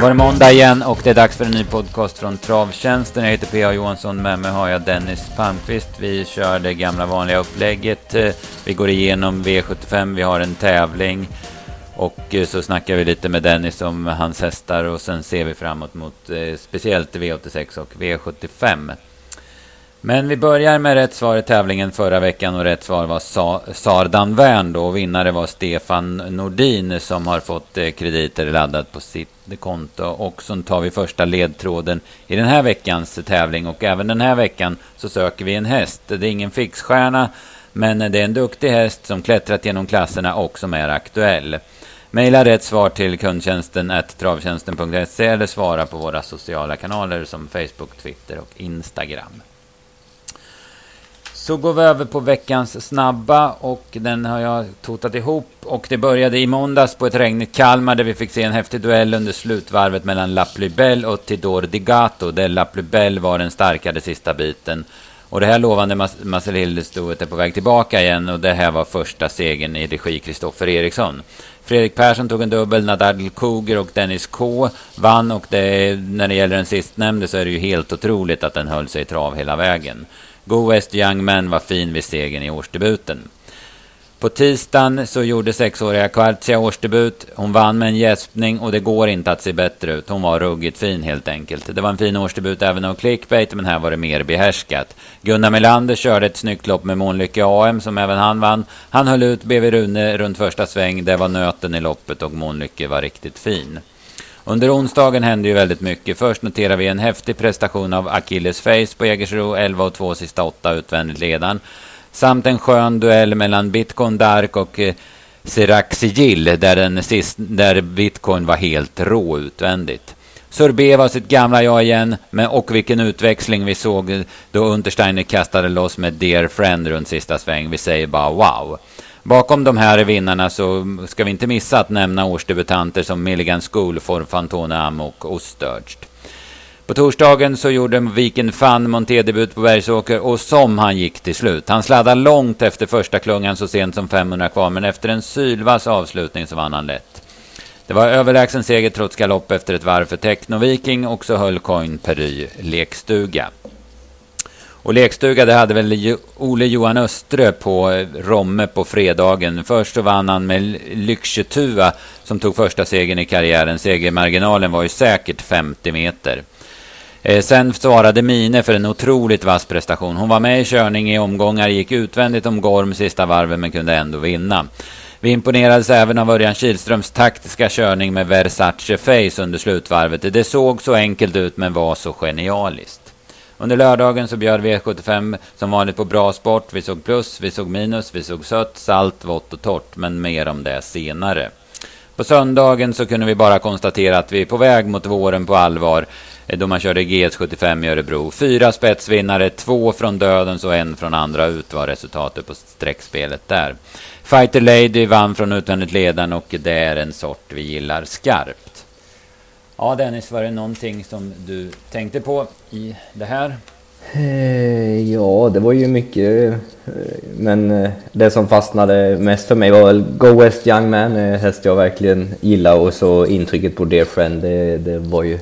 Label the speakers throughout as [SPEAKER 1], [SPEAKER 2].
[SPEAKER 1] var det måndag igen och det är dags för en ny podcast från Travtjänsten. Jag heter P.A. Johansson, med mig har jag Dennis Palmqvist. Vi kör det gamla vanliga upplägget. Eh, vi går igenom V75, vi har en tävling. Och eh, så snackar vi lite med Dennis om hans hästar och sen ser vi framåt mot eh, speciellt V86 och V75. Men vi börjar med rätt svar i tävlingen förra veckan och rätt svar var Sa Sardan Wern då. Och vinnare var Stefan Nordin som har fått eh, krediter laddat på sitt konto. Och så tar vi första ledtråden i den här veckans tävling. Och även den här veckan så söker vi en häst. Det är ingen fixstjärna men det är en duktig häst som klättrat genom klasserna och som är aktuell. Maila rätt svar till kundtjänsten travtjänsten.se eller svara på våra sociala kanaler som Facebook, Twitter och Instagram. Så går vi över på veckans snabba och den har jag totat ihop. Och det började i måndags på ett regnigt Kalmar där vi fick se en häftig duell under slutvarvet mellan Laplubel och Tidor Digato. Där Laplubel var den starkare sista biten. Och det här lovande Marcel Hildestoet är på väg tillbaka igen och det här var första segern i regi Kristoffer Eriksson. Fredrik Persson tog en dubbel, Nadal Koger och Dennis K vann och det, när det gäller den sistnämnde så är det ju helt otroligt att den höll sig i trav hela vägen. Go West Young Man var fin vid segern i årsdebuten. På tisdagen så gjorde sexåriga Quartzia årsdebut. Hon vann med en gäspning och det går inte att se bättre ut. Hon var ruggigt fin helt enkelt. Det var en fin årsdebut även av clickbait, men här var det mer behärskat. Gunnar Melander körde ett snyggt lopp med Månlycke AM som även han vann. Han höll ut BV Rune runt första sväng. Det var nöten i loppet och Månlycke var riktigt fin. Under onsdagen hände ju väldigt mycket. Först noterar vi en häftig prestation av Achilles Face på Jägersro, 11 och 2 sista 8 utvändigt ledan. Samt en skön duell mellan Bitcoin Dark och eh, Sirac Sigil, där, den sist, där Bitcoin var helt rå utvändigt. Sorbet var sitt gamla jag igen, men och vilken utväxling vi såg eh, då Untersteiner kastade loss med Dear Friend runt sista sväng. Vi säger bara wow. Bakom de här vinnarna så ska vi inte missa att nämna årsdebutanter som Milligan School, Fantone Am och Ostörst. På torsdagen så gjorde Viken Fan monterdebut på Bergsåker och som han gick till slut. Han sladdade långt efter första klungan så sent som 500 kvar men efter en sylvass avslutning så vann han lätt. Det var överlägsen seger trots galopp efter ett varv för Technoviking och så höll Coin Pery lekstuga. Och lekstuga, det hade väl Ole Johan Östre på eh, Romme på fredagen. Först så vann han med Lycksjötua som tog första segern i karriären. Segermarginalen var ju säkert 50 meter. Eh, sen svarade Mine för en otroligt vass prestation. Hon var med i körning i omgångar, gick utvändigt om Gorm sista varven men kunde ändå vinna. Vi imponerades även av Örjan Kihlströms taktiska körning med Versace Face under slutvarvet. Det såg så enkelt ut men var så genialiskt. Under lördagen så bjöd V75 e som vanligt på bra sport. Vi såg plus, vi såg minus, vi såg sött, salt, vått och torrt. Men mer om det senare. På söndagen så kunde vi bara konstatera att vi är på väg mot våren på allvar. Eh, då man körde GS75 i Örebro. Fyra spetsvinnare, två från dödens och en från andra ut var resultatet på streckspelet där. Fighter Lady vann från utvändigt ledaren och det är en sort vi gillar skarpt. Ja Dennis, var det någonting som du tänkte på i det här?
[SPEAKER 2] Eh, ja, det var ju mycket. Eh, men eh, det som fastnade mest för mig var väl Go West Young Man, häst jag verkligen gillar och så intrycket på Dear Friend. Det, det var ju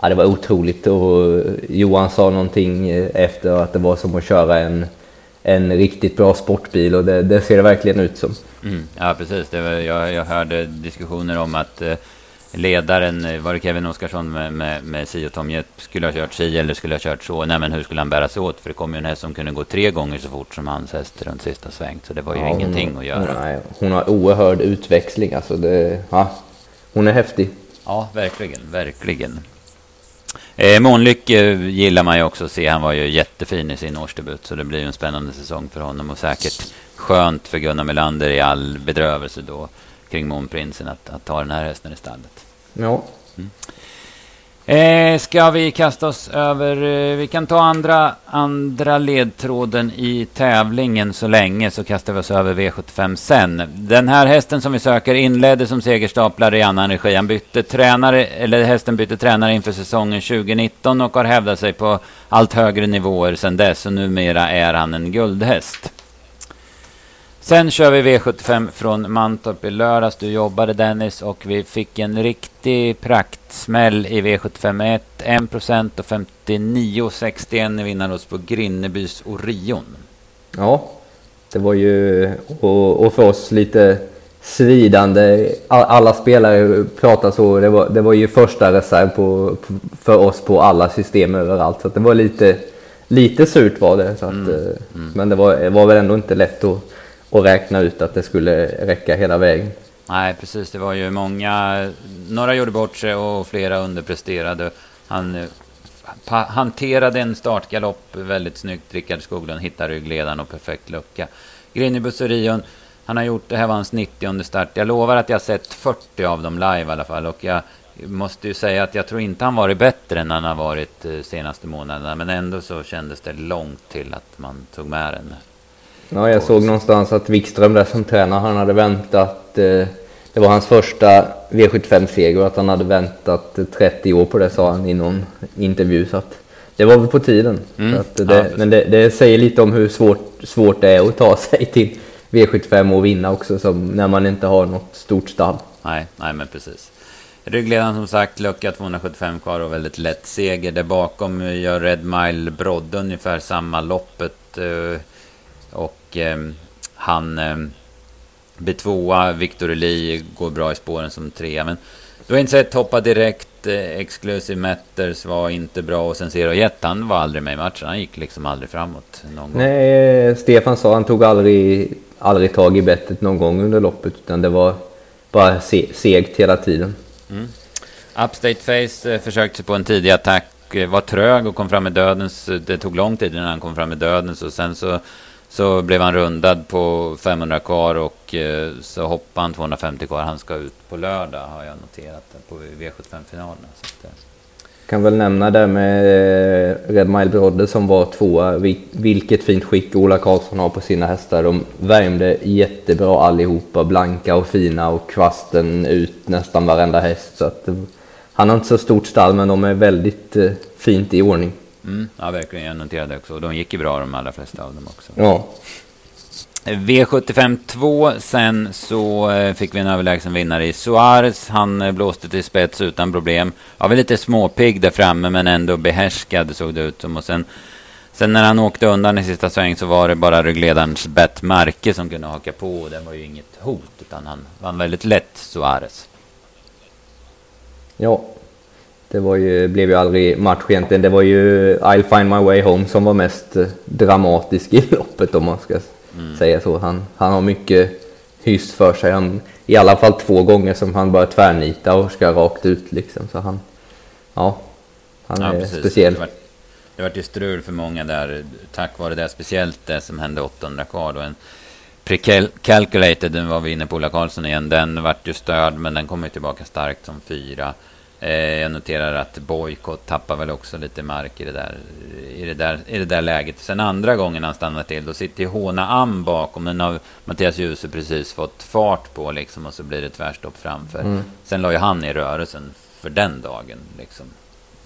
[SPEAKER 2] ja, det var otroligt och Johan sa någonting efter att det var som att köra en, en riktigt bra sportbil och det, det ser det verkligen ut som.
[SPEAKER 1] Mm, ja, precis. Det var, jag, jag hörde diskussioner om att ledaren, eh, var det Kevin Oskarsson med, med, med si och Tom skulle ha kört si eller skulle ha kört så. Nej, men hur skulle han bära sig åt? För det kom ju en häst som kunde gå tre gånger så fort som hans häst runt sista sväng. Så det var ju ja, ingenting
[SPEAKER 2] hon,
[SPEAKER 1] att göra.
[SPEAKER 2] Nej, hon har oerhörd utväxling. Alltså det, ja, hon är häftig.
[SPEAKER 1] Ja, verkligen, verkligen. Eh, Månlycke gillar man ju också att se. Han var ju jättefin i sin årsdebut. Så det blir ju en spännande säsong för honom. Och säkert skönt för Gunnar Melander i all bedrövelse då kring Månprinsen att, att ta den här hästen i stallet.
[SPEAKER 2] Ja.
[SPEAKER 1] Mm. Eh, ska vi kasta oss över, eh, vi kan ta andra, andra ledtråden i tävlingen så länge så kastar vi oss över V75 sen. Den här hästen som vi söker inledde som segerstaplare i annan regi. Han bytte tränare, eller hästen bytte tränare inför säsongen 2019 och har hävdat sig på allt högre nivåer sedan dess och numera är han en guldhäst. Sen kör vi V75 från Mantorp i lördags. Du jobbade Dennis och vi fick en riktig praktsmäll i V75 1. 1% och 59,61 i vinnarlås på Grinnebys Orion.
[SPEAKER 2] Ja, det var ju och, och för oss lite svidande. Alla spelare pratar så. Det var, det var ju första reserv på, för oss på alla system överallt. Så det var lite, lite surt var det. Så att, mm. Eh, mm. Men det var, var väl ändå inte lätt att, och räkna ut att det skulle räcka hela vägen.
[SPEAKER 1] Nej, precis. Det var ju många. Några gjorde bort sig och flera underpresterade. Han hanterade en startgalopp väldigt snyggt. Rickard Skoglund hittar ryggledaren och perfekt lucka. Grinibus Orion, han har gjort, det här var hans 90 under start. Jag lovar att jag har sett 40 av dem live i alla fall. Och jag måste ju säga att jag tror inte han varit bättre än han har varit eh, senaste månaderna. Men ändå så kändes det långt till att man tog med den.
[SPEAKER 2] Ja, jag såg någonstans att Wikström där som tränare, han hade väntat. Eh, det var hans första V75-seger och att han hade väntat 30 år på det sa han i någon intervju. Så att det var väl på tiden. Mm. Det, ja, men det, det, säger lite om hur svårt, svårt det är att ta sig till V75 och vinna också som när man inte har något stort stall.
[SPEAKER 1] Nej, nej men precis. Ryggledaren som sagt, lucka 275 kvar och väldigt lätt seger. Där bakom gör Red Mile Brodde ungefär samma loppet. Eh, och eh, han eh, blir tvåa. Victor Eli går bra i spåren som trea. Men du har inte sett hoppa direkt. Exclusive Matters var inte bra. Och sen Zero Jet, han var aldrig med i matchen. Han gick liksom aldrig framåt. Någon
[SPEAKER 2] gång. Nej, Stefan sa han tog aldrig aldrig tag i bettet någon gång under loppet utan det var bara se segt hela tiden. Mm.
[SPEAKER 1] Upstate Face eh, försökte sig på en tidig attack, eh, var trög och kom fram med dödens. Det tog lång tid innan han kom fram med dödens och sen så, så blev han rundad på 500 kvar och eh, så hoppade han 250 kvar. Han ska ut på lördag har jag noterat på V75-finalen.
[SPEAKER 2] Eh, kan väl nämna det med eh, Red Mile Brodde som var tvåa. Vilket fint skick Ola Karlsson har på sina hästar. De värmde jättebra allihopa, blanka och fina och kvasten ut nästan varenda häst. Så att, eh, han har inte så stort stall men de är väldigt eh, fint i ordning.
[SPEAKER 1] Mm, ja, verkligen. Jag noterade också. De gick ju bra de allra flesta av dem också.
[SPEAKER 2] Ja.
[SPEAKER 1] V75 2, sen så eh, fick vi en överlägsen vinnare i Suarez. Han eh, blåste till spets utan problem. Jag var lite småpigg där framme men ändå behärskad såg det ut som. Och sen, sen när han åkte undan i sista sväng så var det bara ryggledarens Bett Marke som kunde haka på. Och det var ju inget hot utan han vann väldigt lätt Suarez.
[SPEAKER 2] Ja, det var ju, blev ju aldrig match egentligen. Det var ju I'll find my way home som var mest dramatisk i loppet om man ska mm. säga så. Han, han har mycket hyss för sig. Han, I alla fall två gånger som han bara tvärnita och ska rakt ut liksom. Så han, ja, han ja, är precis. speciell.
[SPEAKER 1] Det var, ju strul för många där tack vare det. Speciellt det som hände 800 kvar. Då en Precalculated, den var vi inne på Ola Karlsson igen. Den vart ju störd men den kommer tillbaka starkt som fyra. Eh, jag noterar att Boykott tappar väl också lite mark i det, där, i, det där, i det där läget. Sen andra gången han stannar till, då sitter ju Håna Am bakom. Den har Mattias Djuse precis fått fart på liksom, och så blir det tvärstopp framför. Mm. Sen la ju han i rörelsen för den dagen, liksom,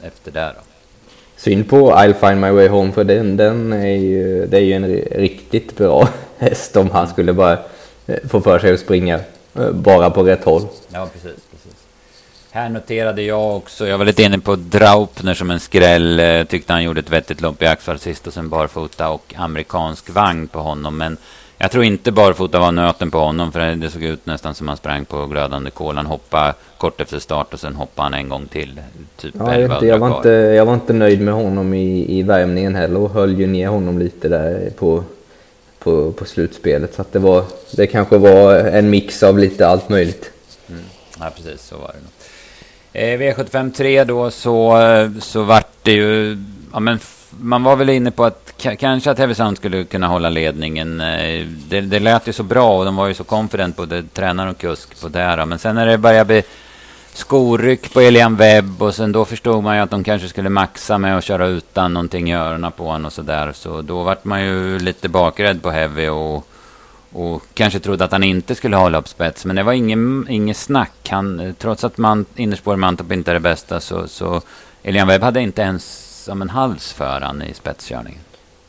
[SPEAKER 1] efter det då.
[SPEAKER 2] Synd på I'll find my way home, för den, den är ju, det är ju en riktigt bra häst om han skulle bara eh, få för sig att springa eh, bara på rätt håll.
[SPEAKER 1] Ja, precis. Här noterade jag också, jag var lite inne på Draupner som en skräll. Eh, tyckte han gjorde ett vettigt lopp i Axvall sist och sen barfota och amerikansk vagn på honom. Men jag tror inte barfota var nöten på honom för det såg ut nästan som han sprang på glödande kol. Han hoppade kort efter start och sen hoppade han en gång till. Typ
[SPEAKER 2] ja, jag, inte, jag, var inte, jag var inte nöjd med honom i, i värmningen heller och höll ju ner honom lite där på, på, på slutspelet. Så att det, var, det kanske var en mix av lite allt möjligt.
[SPEAKER 1] Mm. Ja, precis så var det nog. Eh, V75 3 då så, så vart det ju... Ja, men man var väl inne på att kanske att Heavy skulle kunna hålla ledningen. Eh, det, det lät ju så bra och de var ju så confident både tränare och kusk på det. Men sen när det började bli skoryck på Elian Webb och sen då förstod man ju att de kanske skulle maxa med att köra utan någonting i öronen på honom och sådär. Så då vart man ju lite bakrädd på Heavy och och kanske trodde att han inte skulle hålla upp spets. Men det var ingen, ingen snack. Han, trots att man, innerspår i Mantorp inte är det bästa så, så Elian Webb hade inte ens som en hals för han i spetskörningen.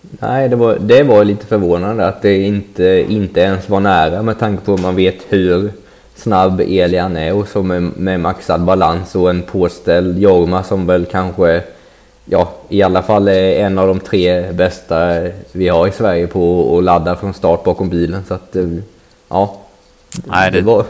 [SPEAKER 2] Nej, det var, det var lite förvånande att det inte, inte ens var nära med tanke på att man vet hur snabb Elian är och så med, med maxad balans och en påställd Jorma som väl kanske ja, i alla fall är en av de tre bästa vi har i Sverige på att ladda från start bakom bilen. Så att, eh, ja.
[SPEAKER 1] Nej, det, det,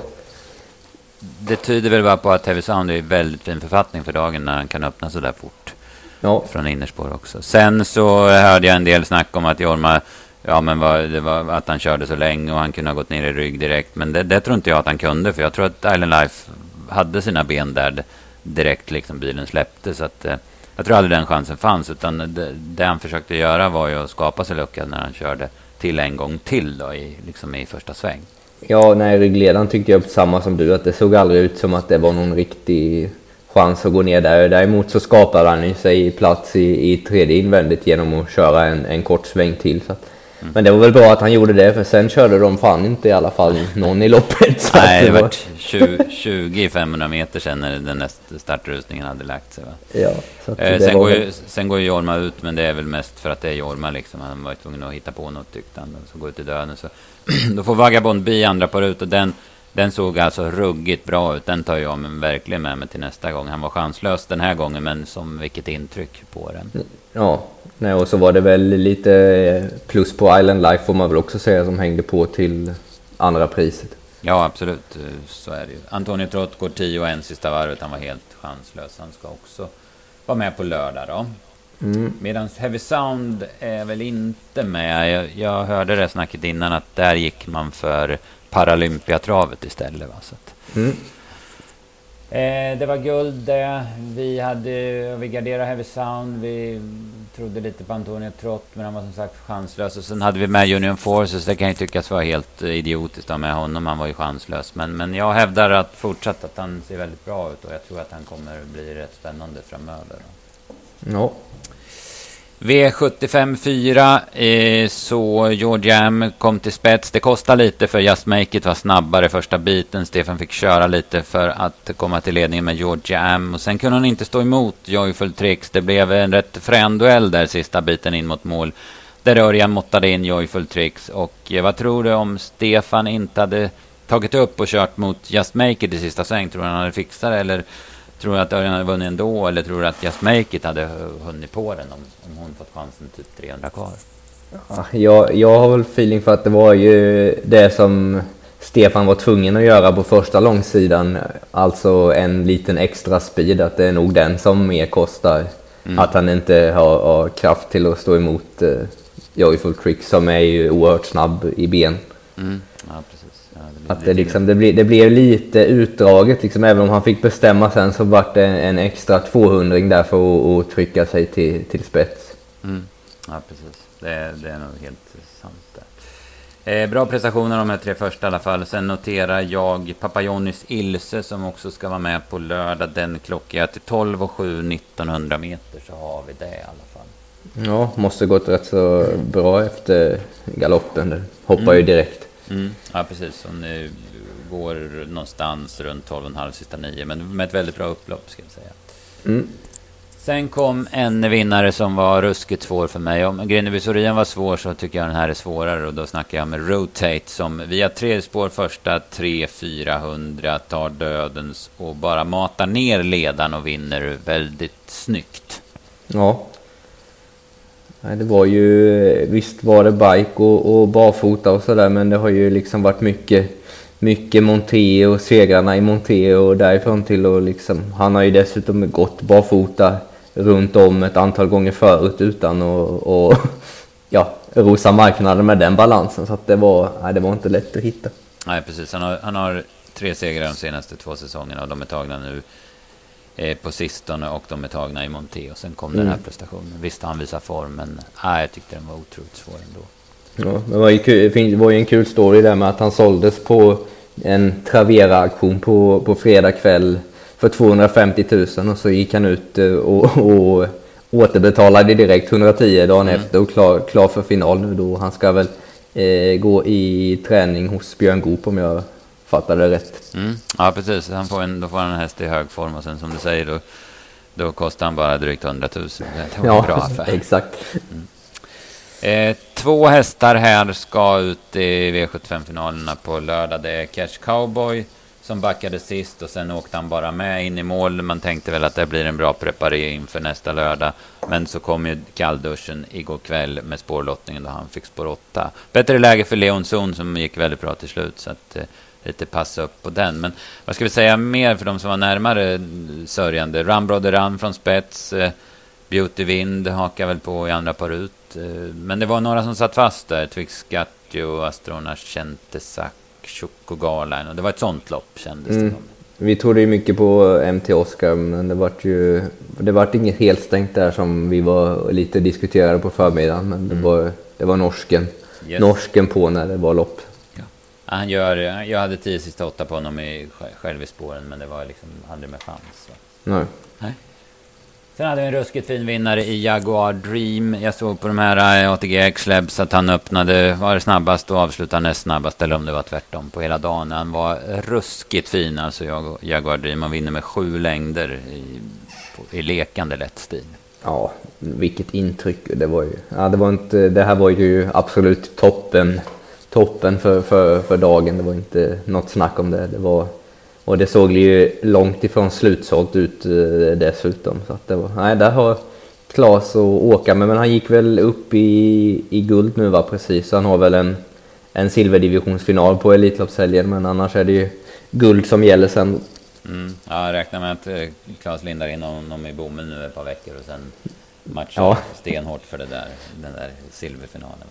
[SPEAKER 1] det tyder väl bara på att Heavy Sound är i väldigt fin författning för dagen när han kan öppna så där fort. Ja. Från innerspår också. Sen så hörde jag en del snack om att Jorma Ja, men var, det var att han körde så länge och han kunde ha gått ner i rygg direkt. Men det, det tror inte jag att han kunde, för jag tror att Island Life hade sina ben där direkt liksom bilen släppte. Så att, eh, jag tror aldrig den chansen fanns, utan det, det, han försökte göra var ju att skapa sig lucka när han körde till en gång till då, i, liksom i första sväng.
[SPEAKER 2] Ja, nej, ryggledaren tyckte jag samma som du, att det såg aldrig ut som att det var någon riktig chans att gå ner där. Däremot så skapade han ju sig plats i, i tredje invändigt genom att köra en, en kort sväng till. Så att, Mm. Men det var väl bra att han gjorde det, för sen körde de fan inte i alla fall någon i loppet.
[SPEAKER 1] Nej, det var 20, 20 500 meter sen när den nästa startrusningen hade lagt sig. Va?
[SPEAKER 2] Ja,
[SPEAKER 1] eh, sen, går ju, sen går ju Jorma ut, men det är väl mest för att det är Jorma. Liksom. Han var tvungen att hitta på något tyckte han. Så går ut i döden. Så. Då får Vagabond Bi andra par ut och den, den såg alltså ruggigt bra ut. Den tar jag men verkligen med mig till nästa gång. Han var chanslös den här gången, men som vilket intryck på den.
[SPEAKER 2] Ja, Nej, och så var det väl lite plus på Island Life får man väl också säga som hängde på till andra priset.
[SPEAKER 1] Ja, absolut. Så är det ju. Antonio Trott går 10 och en sista varvet. Han var helt chanslös. Han ska också vara med på lördag då. Mm. Medan Heavy Sound är väl inte med. Jag, jag, hörde det snacket innan att där gick man för Paralympiatravet istället. Va? Så att, mm. Eh, det var guld det. Vi, hade, vi garderade Heavy Sound. Vi trodde lite på Antonio Trott, men han var som sagt chanslös. Och sen hade vi med Union Forces. Det kan ju tyckas vara helt eh, idiotiskt att med honom. Han var ju chanslös. Men, men jag hävdar att fortsatt att han ser väldigt bra ut och jag tror att han kommer bli rätt spännande framöver.
[SPEAKER 2] Ja,
[SPEAKER 1] V75 4, eh, så George kom till spets. Det kostade lite för Just Make It var snabbare första biten. Stefan fick köra lite för att komma till ledningen med George Am. Och sen kunde han inte stå emot Joyful Tricks. Det blev en rätt frän duell där sista biten in mot mål. Där Örjan måttade in Joyful Tricks. Och eh, vad tror du om Stefan inte hade tagit upp och kört mot Just Make It i sista sväng? Tror du han hade fixat det? Eller Tror du att Örjan hade vunnit ändå eller tror du att Just Make It hade hunnit på den om, om hon fått chansen typ 300 kvar?
[SPEAKER 2] Ja, jag, jag har väl feeling för att det var ju det som Stefan var tvungen att göra på första långsidan. Alltså en liten extra speed, att det är nog den som mer kostar. Mm. Att han inte har, har, kraft till att stå emot uh, Joyful Trick som är ju oerhört snabb i ben.
[SPEAKER 1] Mm. Ja,
[SPEAKER 2] att det, liksom, det, blev, det blev lite utdraget, liksom, även om han fick bestämma sen så vart det en extra 200 där för att, trycka sig till, till spets.
[SPEAKER 1] Mm. Ja, precis. Det, det, är nog helt sant. Där. Eh, bra prestationer de här tre första i alla fall. Sen noterar jag Papajonis Ilse som också ska vara med på lördag. Den klockar till 12 och 7, 1900 meter så har vi det i alla fall.
[SPEAKER 2] Ja, måste gått rätt så bra efter galoppen. Den hoppar mm. ju direkt.
[SPEAKER 1] Mm. Ja, precis. Hon går någonstans runt 12,5 sista nio, men med ett väldigt bra upplopp ska jag säga. Mm. Sen kom en vinnare som var ruskigt svår för mig. Om Grindeby Sorien var svår så tycker jag den här är svårare och då snackar jag med Rotate som via tre spår första 3-400 tar dödens och bara matar ner ledaren och vinner väldigt snyggt.
[SPEAKER 2] Ja, Nej, det var ju, visst var det bike och, och barfota och sådär men det har ju liksom varit mycket, mycket Monté och segrarna i Monté och därifrån till och liksom, han har ju dessutom gått barfota runt om ett antal gånger förut utan att och, ja, rosa marknaden med den balansen. Så att det var, nej, det var inte lätt att hitta.
[SPEAKER 1] Nej precis, han har, han har tre segrar de senaste två säsongerna och de är tagna nu eh, på sistone och de är tagna i Monté och sen kom mm. den här mm. prestationen. Visst han visar form men nej, jag tyckte den var otroligt svår ändå.
[SPEAKER 2] Ja, det var, ju kul, det var ju en kul story där med att han såldes på en Travera-auktion på, på fredag kväll för 250 000 och så gick han ut eh, och, och återbetalade direkt 110 dagen mm. efter och klar, klar för final nu då. Han ska väl eh, gå i träning hos Björn Goop om jag fattade rätt.
[SPEAKER 1] Mm. Ja, precis. Han får en, då får han en häst i hög form och sen som du säger då, då kostar han bara drygt 100 000. Det var
[SPEAKER 2] ja,
[SPEAKER 1] en bra affär.
[SPEAKER 2] exakt. Mm.
[SPEAKER 1] Eh, två hästar här ska ut i V75-finalerna på lördag. Det är Cash Cowboy som backade sist och sen åkte han bara med in i mål. Man tänkte väl att det blir en bra preparering inför nästa lördag. Men så kom ju kallduschen igår kväll med spårlottningen då han fick spår 8. Bättre läge för Leon Zon som gick väldigt bra till slut. Så att, eh, lite passa upp på den. Men vad ska vi säga mer för de som var närmare sörjande? Rambrother Run från spets. Eh, Beauty Wind hakar väl på i andra par ut. Eh, men det var några som satt fast där. Twix Gatio, Astrona Centesac, Choco Garline. Och det var ett sånt lopp kändes mm. det som.
[SPEAKER 2] Vi trodde ju mycket på MT Oscar, men det vart ju det vart inget helt stängt där som vi var lite diskuterade på förmiddagen. Men det, mm. var, det var norsken, yes. norsken på när det var lopp.
[SPEAKER 1] Han gör, jag hade tio sista åtta på honom i, själv i spåren, men det var liksom aldrig med chans.
[SPEAKER 2] Nej.
[SPEAKER 1] Nej. Sen hade vi en ruskigt fin vinnare i Jaguar Dream. Jag såg på de här eh, ATG X-Labs att han öppnade, var det snabbast och avslutade näst snabbast. Eller om det var tvärtom på hela dagen. Han var ruskigt fin alltså Jaguar Dream. Han vinner med sju längder i, i lekande lätt stil.
[SPEAKER 2] Ja, vilket intryck det var ju. Ja, det, var inte, det här var ju absolut toppen, toppen för, för, för dagen. Det var inte något snack om det. Det var och det såg ju långt ifrån slutsålt ut eh, dessutom. Så att det var, nej, där har Klas att åka med, men han gick väl upp i, i guld nu va, precis. Så han har väl en, en silverdivisionsfinal på Elitloppshelgen, men annars är det ju guld som gäller sen.
[SPEAKER 1] Mm. Ja, jag räknar med att eh, Klas lindar in honom i bommen nu ett par veckor och sen matchar ja. stenhårt för det där, den där silverfinalen.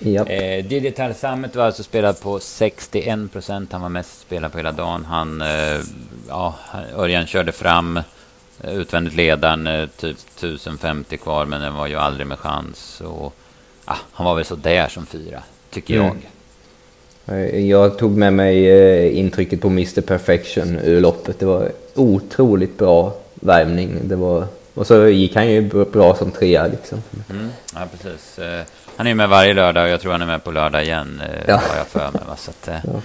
[SPEAKER 2] Yep.
[SPEAKER 1] Eh, Digital Summit var alltså spelad på 61 procent. Han var mest spelad på hela dagen. Han, eh, ja, Örjan körde fram eh, utvändigt ledaren, eh, typ 1050 kvar, men den var ju aldrig med chans. Och, ah, han var väl så där som fyra, tycker mm. jag.
[SPEAKER 2] Eh, jag tog med mig eh, intrycket på Mr Perfection ur loppet. Det var otroligt bra värmning. Det var, och så gick han ju bra som trea liksom.
[SPEAKER 1] Mm, ja, precis. Han är med varje lördag och jag tror han är med på lördag igen. Eh, ja. Har jag för mig. Så att, eh, ja.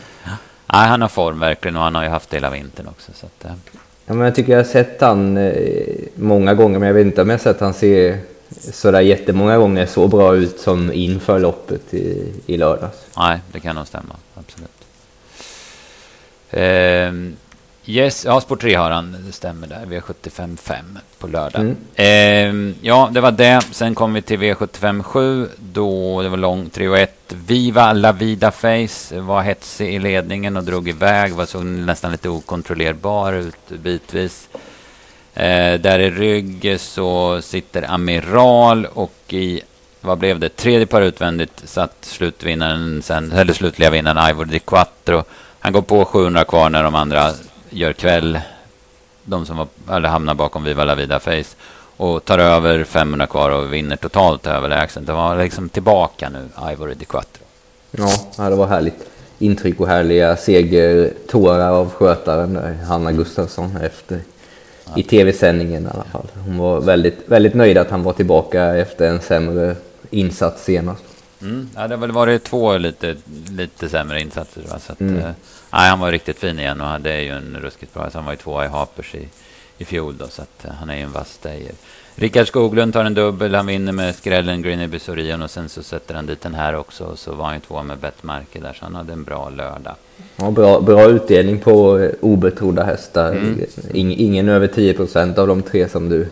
[SPEAKER 1] Nej, han har form verkligen och han har ju haft det hela vintern också. Så att, eh.
[SPEAKER 2] ja, men jag tycker jag har sett han många gånger, men jag vet inte om jag har sett han se sådär jättemånga gånger så bra ut som inför loppet i, i lördags.
[SPEAKER 1] Nej, det kan nog stämma. Absolut. Eh, Yes, ja, Sport 3 har han, det stämmer där. V75 på lördag. Mm. Eh, ja, det var det. Sen kom vi till V75 7. Då det var lång 3 och 1. Viva La Vida Face var hetsig i ledningen och drog iväg. Var så nästan lite okontrollerbar ut bitvis. Eh, där i rygg så sitter Amiral och i vad blev det? Tredje par utvändigt satt slutvinnaren sen, eller slutliga vinnaren Ivor Di Quattro. Han går på 700 kvar när de andra gör kväll. De som var, eller hamnar bakom Viva La Vida Face. Och tar över 500 kvar och vinner totalt överlägset. Det var liksom tillbaka nu, Ivory Di Quattro.
[SPEAKER 2] Ja, det var härligt intryck och härliga segertårar av skötaren där, Hanna Gustafsson efter i tv-sändningen i alla fall. Hon var väldigt, väldigt nöjd att han var tillbaka efter en sämre insats senast.
[SPEAKER 1] Mm. Ja, det har väl varit två lite, lite sämre insatser. Va? Så att, mm. Nej, han var riktigt fin igen och det är ju en ruskigt bra. Så han var ju tvåa i Hapers i, i fjol då, så att, eh, han är ju en vass stayer. Rickard Skoglund tar en dubbel. Han vinner med skrällen Greeneby Sorion och sen så sätter han dit den här också. Och så var han ju tvåa med Bettmarke där, så han hade en bra lördag.
[SPEAKER 2] Ja, bra, bra utdelning på eh, obetrodda hästar. Mm. ingen över 10 procent av de tre som du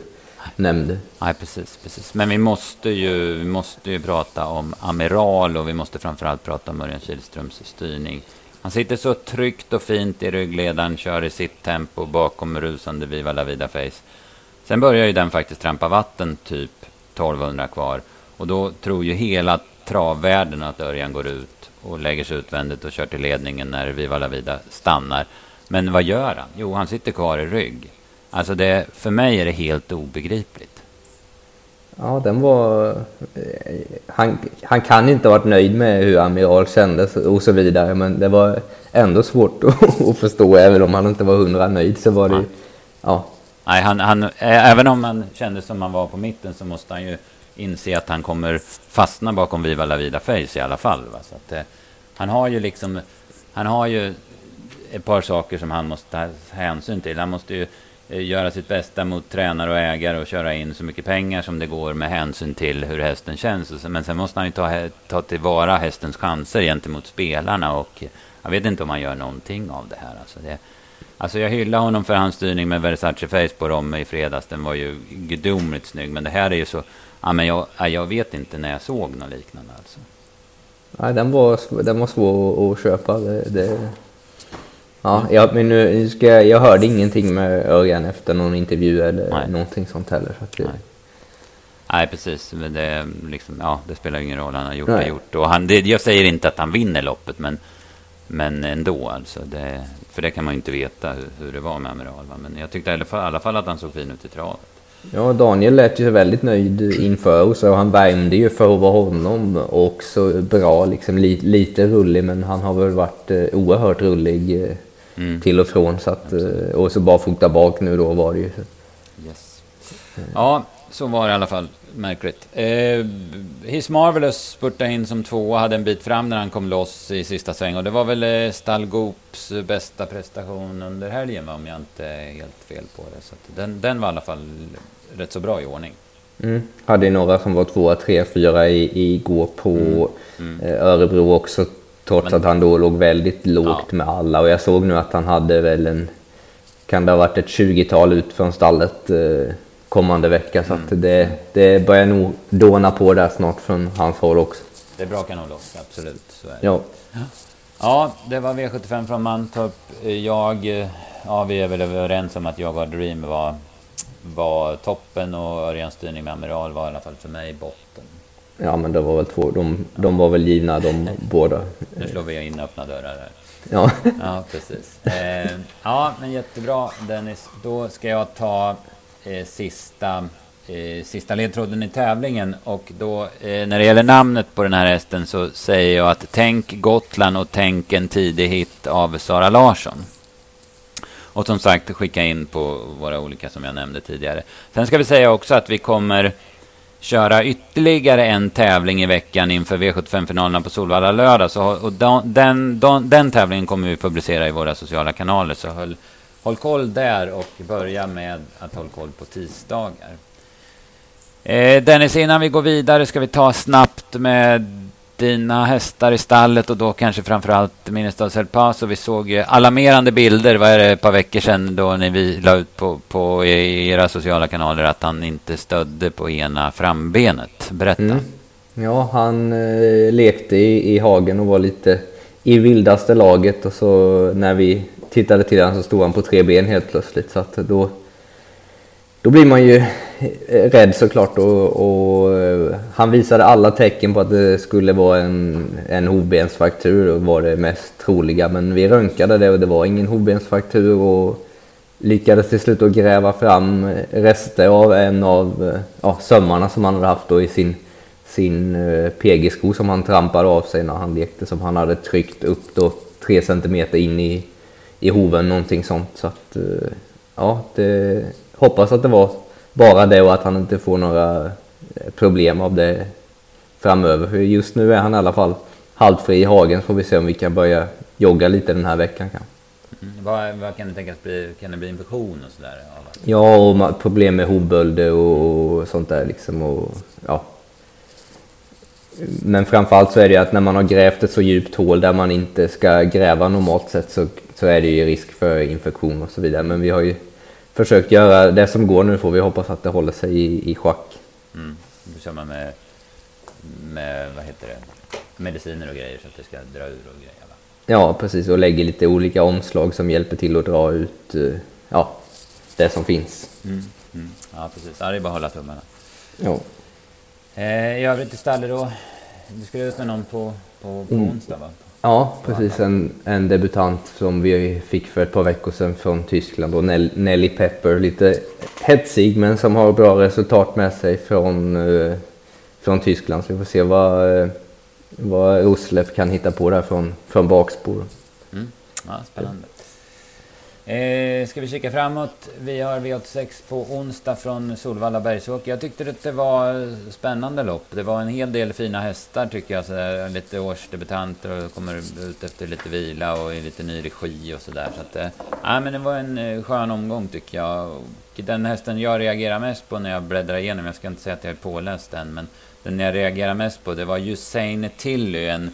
[SPEAKER 2] nämnde.
[SPEAKER 1] Nej, precis, precis. Men vi måste, ju, vi måste ju prata om Amiral och vi måste framförallt prata om Örjan Kihlströms styrning. Han sitter så tryggt och fint i ryggledaren, kör i sitt tempo bakom rusande Viva La Vida Face. Sen börjar ju den faktiskt trampa vatten, typ 1200 kvar. Och då tror ju hela travvärlden att Örjan går ut och lägger sig utvändigt och kör till ledningen när Viva La Vida stannar. Men vad gör han? Jo, han sitter kvar i rygg. Alltså det, för mig är det helt obegripligt.
[SPEAKER 2] Ja, den var... Eh, han, han kan inte ha varit nöjd med hur Amiral kändes och så vidare, men det var ändå svårt att förstå. Även om han inte var hundra nöjd så var det... Ja. ja.
[SPEAKER 1] Nej, han, han, även om han kände som han var på mitten så måste han ju inse att han kommer fastna bakom Viva La Vida Face i alla fall. Va? Så att, eh, han har ju liksom... Han har ju ett par saker som han måste ta hänsyn till. Han måste ju eh, Eh, göra sitt bästa mot tränare och ägare och köra in så mycket pengar som det går med hänsyn till hur hästen känns. Men sen måste han ju ta, ta tillvara hästens chanser gentemot spelarna och eh, jag vet inte om han gör någonting av det här. Alltså, det, alltså jag hyllar honom för hans styrning med Versace Face på dem i fredags. Den var ju gudomligt snygg. Men det här är ju så... Ja, men jag, jag vet inte när jag såg något liknande alltså.
[SPEAKER 2] Nej, den var, den var svår att köpa. Det, det... Ja, jag, men nu ska jag, jag hörde ingenting med Örjan efter någon intervju eller Nej. någonting sånt heller. Så det...
[SPEAKER 1] Nej. Nej, precis. Men det, liksom, ja, det spelar ingen roll. Han har gjort det gjort. Och han, det, jag säger inte att han vinner loppet, men, men ändå. Alltså, det, för det kan man ju inte veta hur, hur det var med Amiral. Va? Men jag tyckte i alla, fall, i alla fall att han såg fin ut i travet.
[SPEAKER 2] Ja, Daniel lät ju väldigt nöjd inför så han värmde ju för att vara honom och så bra, liksom li, lite rullig men han har väl varit eh, oerhört rullig eh, mm. till och från så att, eh, och så bara fota bak nu då var det ju.
[SPEAKER 1] Yes. Ja, så var det i alla fall. Märkligt. Eh, His Marvelous spurtade in som två och hade en bit fram när han kom loss i sista sväng. Och det var väl eh, Stallgoops bästa prestation under helgen, om jag inte är helt fel på det. Så den, den var i alla fall rätt så bra i ordning.
[SPEAKER 2] Mm. Hade några som var tvåa, tre, fyra i, igår på mm. Mm. Örebro också. Trots Men, att han då låg väldigt lågt ja. med alla. Och jag såg nu att han hade väl en... Kan det ha varit ett 20-tal ut från stallet eh, kommande vecka. Så att det, det börjar nog dåna på där snart från hans håll också.
[SPEAKER 1] Det brakar nog loss, absolut. Så är det.
[SPEAKER 2] Ja.
[SPEAKER 1] ja, det var V75 från Mantorp. Jag... Ja, vi är väl överens om att Jag och Dream var var toppen och Örjans styrning med Amiral var i alla fall för mig botten.
[SPEAKER 2] Ja, men det var väl två. De, de var väl givna de båda.
[SPEAKER 1] Nu slår vi in öppna dörrar här.
[SPEAKER 2] Ja,
[SPEAKER 1] ja precis. Eh, ja, men jättebra Dennis. Då ska jag ta eh, sista, eh, sista ledtråden i tävlingen. Och då, eh, när det gäller namnet på den här hästen så säger jag att tänk Gotland och tänk en tidig hit av Sara Larsson. Och som sagt, skicka in på våra olika som jag nämnde tidigare. Sen ska vi säga också att vi kommer köra ytterligare en tävling i veckan inför V75-finalerna på Solvalla lördag. Så, och den, den, den, tävlingen kommer vi publicera i våra sociala kanaler. Så håll, håll koll där och börja med att hålla koll på tisdagar. Eh, Dennis, innan vi går vidare ska vi ta snabbt med dina hästar i stallet och då kanske framförallt Minnestads El Paso. Vi såg ju alarmerande bilder, vad är det, ett par veckor sedan då när vi la ut på, på era sociala kanaler att han inte stödde på ena frambenet. Berätta. Mm.
[SPEAKER 2] Ja, han eh, lekte i, i hagen och var lite i vildaste laget och så när vi tittade till honom så stod han på tre ben helt plötsligt. Så att då då blir man ju eh, rädd såklart och, och, eh, han visade alla tecken på att det skulle vara en, en hovbensfraktur och var det mest troliga. Men vi röntgade det och det var ingen hovbensfraktur och lyckades till slut att gräva fram rester av en av eh, ja, sömmarna som han hade haft då i sin, sin PG-sko som han trampade av sig när han lekte som han hade tryckt upp då tre centimeter in i, i hoven, någonting sånt. Så att, ja, det hoppas att det var bara det och att han inte får några eh, problem av det framöver. För just nu är han i alla fall halvfri i hagen. Så får vi se om vi kan börja jogga lite den här veckan. Kan.
[SPEAKER 1] Mm. Vad, vad, kan det tänkas bli? Kan det bli infektion och sådär?
[SPEAKER 2] Ja, och problem med hovbölder och sånt där liksom. Och, ja. Men framförallt så är det att när man har grävt ett så djupt hål där man inte ska gräva normalt sett så, så är det ju risk för infektion och så vidare. Men vi har ju försökt göra det som går nu får vi hoppas att det håller sig i, i schack.
[SPEAKER 1] Mm. Då man med, med, vad heter det, mediciner och grejer så att det ska dra ur och grejer va?
[SPEAKER 2] Ja, precis. Och lägger lite olika omslag som hjälper till att dra ut eh, ja, det som finns.
[SPEAKER 1] Mm. Mm. Ja, precis. Ja, det är bara att hålla tummarna.
[SPEAKER 2] Ja.
[SPEAKER 1] Eh, I övrigt i stallet då? Du ska ut med någon på, på, på mm. onsdag va?
[SPEAKER 2] Ja, precis. En, en debutant som vi fick för ett par veckor sedan från Tyskland. Och Nelly Pepper, lite hetsig men som har bra resultat med sig från, uh, från Tyskland. Så vi får se vad, uh, vad Roslev kan hitta på där från, från bakspår.
[SPEAKER 1] Mm. Ja, spännande. Eh, ska vi kika framåt? Vi har V86 på onsdag från Solvalla Bergsåker. Jag tyckte att det var spännande lopp. Det var en hel del fina hästar tycker jag. Sådär, lite årsdebutanter och kommer ut efter lite vila och i lite ny regi och sådär. Så att, eh, men det var en eh, skön omgång tycker jag. Och den hästen jag reagerar mest på när jag bläddrar igenom, jag ska inte säga att jag är påläst än, men den jag reagerar mest på det var Usain Tilly, en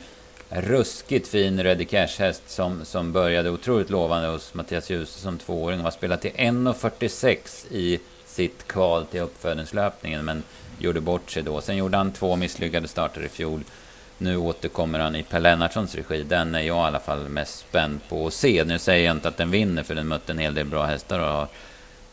[SPEAKER 1] ruskigt fin Ready Cash-häst som, som började otroligt lovande hos Mattias Djuse som tvååring och var spelat till 1.46 i sitt kval till uppfödningslöpningen men gjorde bort sig då. Sen gjorde han två misslyckade starter i fjol. Nu återkommer han i Per Lennartssons regi. Den är jag i alla fall mest spänd på att se. Nu säger jag inte att den vinner för den mötte en hel del bra hästar och har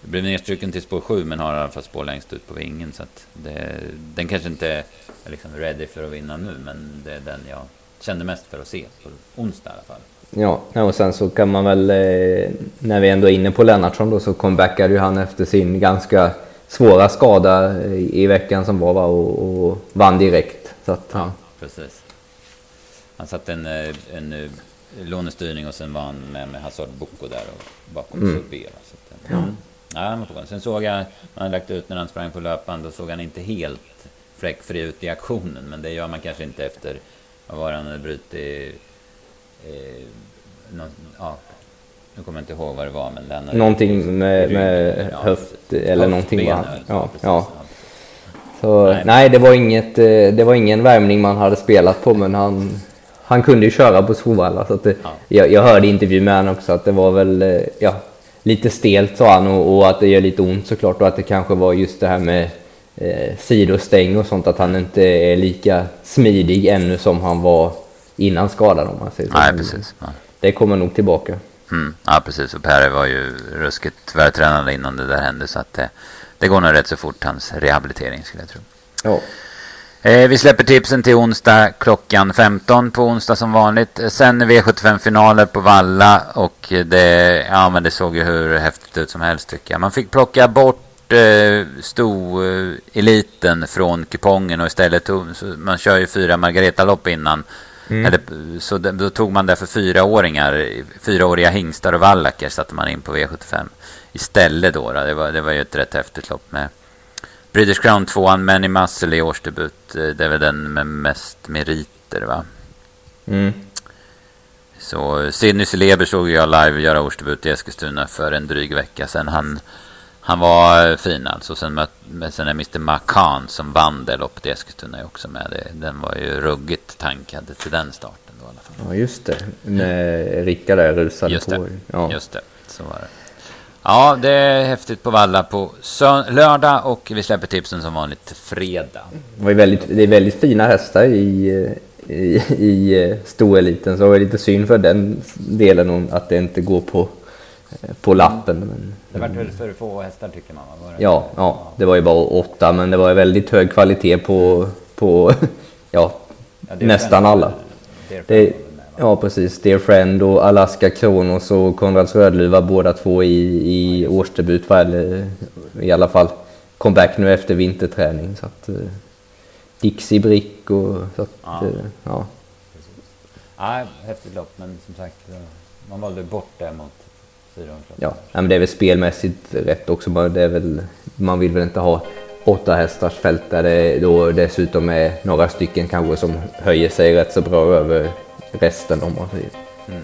[SPEAKER 1] blev nedstruken till spår 7 men har i alla fall spår längst ut på vingen. Så att det, den kanske inte är liksom ready för att vinna nu men det är den jag kände mest för att se på onsdag i alla fall.
[SPEAKER 2] Ja, och sen så kan man väl, eh, när vi ändå är inne på Lennartsson då, så comebackade ju han efter sin ganska svåra skada i, veckan som var va, och, och vann direkt. Så att,
[SPEAKER 1] ja, precis. Han satte en, eh, en, eh, lånestyrning och sen vann med, med Hazard Boko där och bakom mm. Subé. Så att, ja. Mm. Ja, Sen såg jag, han hade lagt ut när han sprang på löpband, då såg han inte helt fläckfri ut i aktionen. Men det gör man kanske inte efter vad var han hade brutit... Eh, någon, ja, nu kommer jag inte ihåg vad det var, men den
[SPEAKER 2] Någonting med, med ja, höft eller någonting var ja, ja. Så, nej. nej. det var inget, eh, det var ingen värmning man hade spelat på, men han, han kunde ju köra på Solvalla. Så att det, ja. jag, jag hörde intervju med honom också att det var väl, eh, ja, lite stelt sa han och, och, att det gör lite ont såklart och att det kanske var just det här med eh, sidostäng och sånt, att han inte är lika smidig ännu som han var innan skadan om man säger så.
[SPEAKER 1] Nej, precis. Ja.
[SPEAKER 2] Det kommer nog tillbaka.
[SPEAKER 1] Mm. Ja, precis. Och Per var ju ruskigt vältränad innan det där hände så att det, det går nog rätt så fort hans rehabilitering skulle jag tro. Ja. Eh, vi släpper tipsen till onsdag klockan 15 på onsdag som vanligt. Sen V75-finaler på Valla och det, ja, men det såg ju hur häftigt ut som helst tycker jag. Man fick plocka bort eh, sto-eliten från kupongen och istället tog, man kör ju fyra Margareta-lopp innan. Mm. Eller, så då tog man det för fyraåringar, fyraåriga hingstar och vallacker satte man in på V75 istället då. då. Det, var, det var ju ett rätt häftigt lopp med British Crown 2 Many Muscle i årsdebut. Eh, det är väl den med mest meriter va? Mm. Så Sidney Celeber såg jag live göra årsdebut i Eskilstuna för en dryg vecka sedan. Han, han var fin alltså. Sen, sen är Mr Macan som vann det loppet i Eskilstuna också med. Det. Den var ju ruggigt tankad till den starten då i alla fall.
[SPEAKER 2] Ja just det. Med Rickard där rusade
[SPEAKER 1] just
[SPEAKER 2] på.
[SPEAKER 1] Det. Ja. Just det. Så var det. Ja, det är häftigt på Valla på lördag och vi släpper tipsen som vanligt fredag.
[SPEAKER 2] Det, väldigt, det är väldigt fina hästar i, i, i eh, stoeliten så det är lite synd för den delen att det inte går på, på lappen. Men,
[SPEAKER 1] det var väl för få hästar tycker man?
[SPEAKER 2] Var det? Ja, ja, det var ju bara åtta men det var väldigt hög kvalitet på, på ja, ja nästan alla. Det, Ja, precis. Dear Friend och Alaska Kronos och Konrads Rödluva båda två i, i årsdebut, eller i alla fall comeback nu efter vinterträning. Så att, eh, Dixie Brick och så att, ja. Eh, ja.
[SPEAKER 1] Ja, häftigt lopp, men som sagt, eh, man valde bort det mot 400.
[SPEAKER 2] Ja, men det är väl spelmässigt rätt också. Det är väl, man vill väl inte ha åtta hästars fält där det då dessutom är några stycken kanske som höjer sig rätt så bra över resten om man säger. Mm,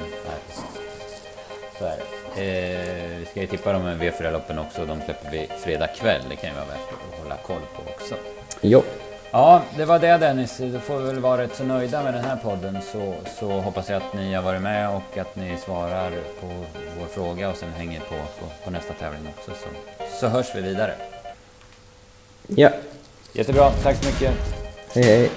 [SPEAKER 1] så är det. Eh, vi ska ju tippa de V4-loppen också. De släpper vi fredag kväll. Det kan ju vara värt att hålla koll på också.
[SPEAKER 2] Jo.
[SPEAKER 1] Ja, det var det Dennis. Då får vi väl vara rätt så nöjda med den här podden. Så, så hoppas jag att ni har varit med och att ni svarar på vår fråga och sen hänger på på, på nästa tävling också. Så, så hörs vi vidare.
[SPEAKER 2] Ja.
[SPEAKER 1] Jättebra. Tack så mycket.
[SPEAKER 2] Hej hej.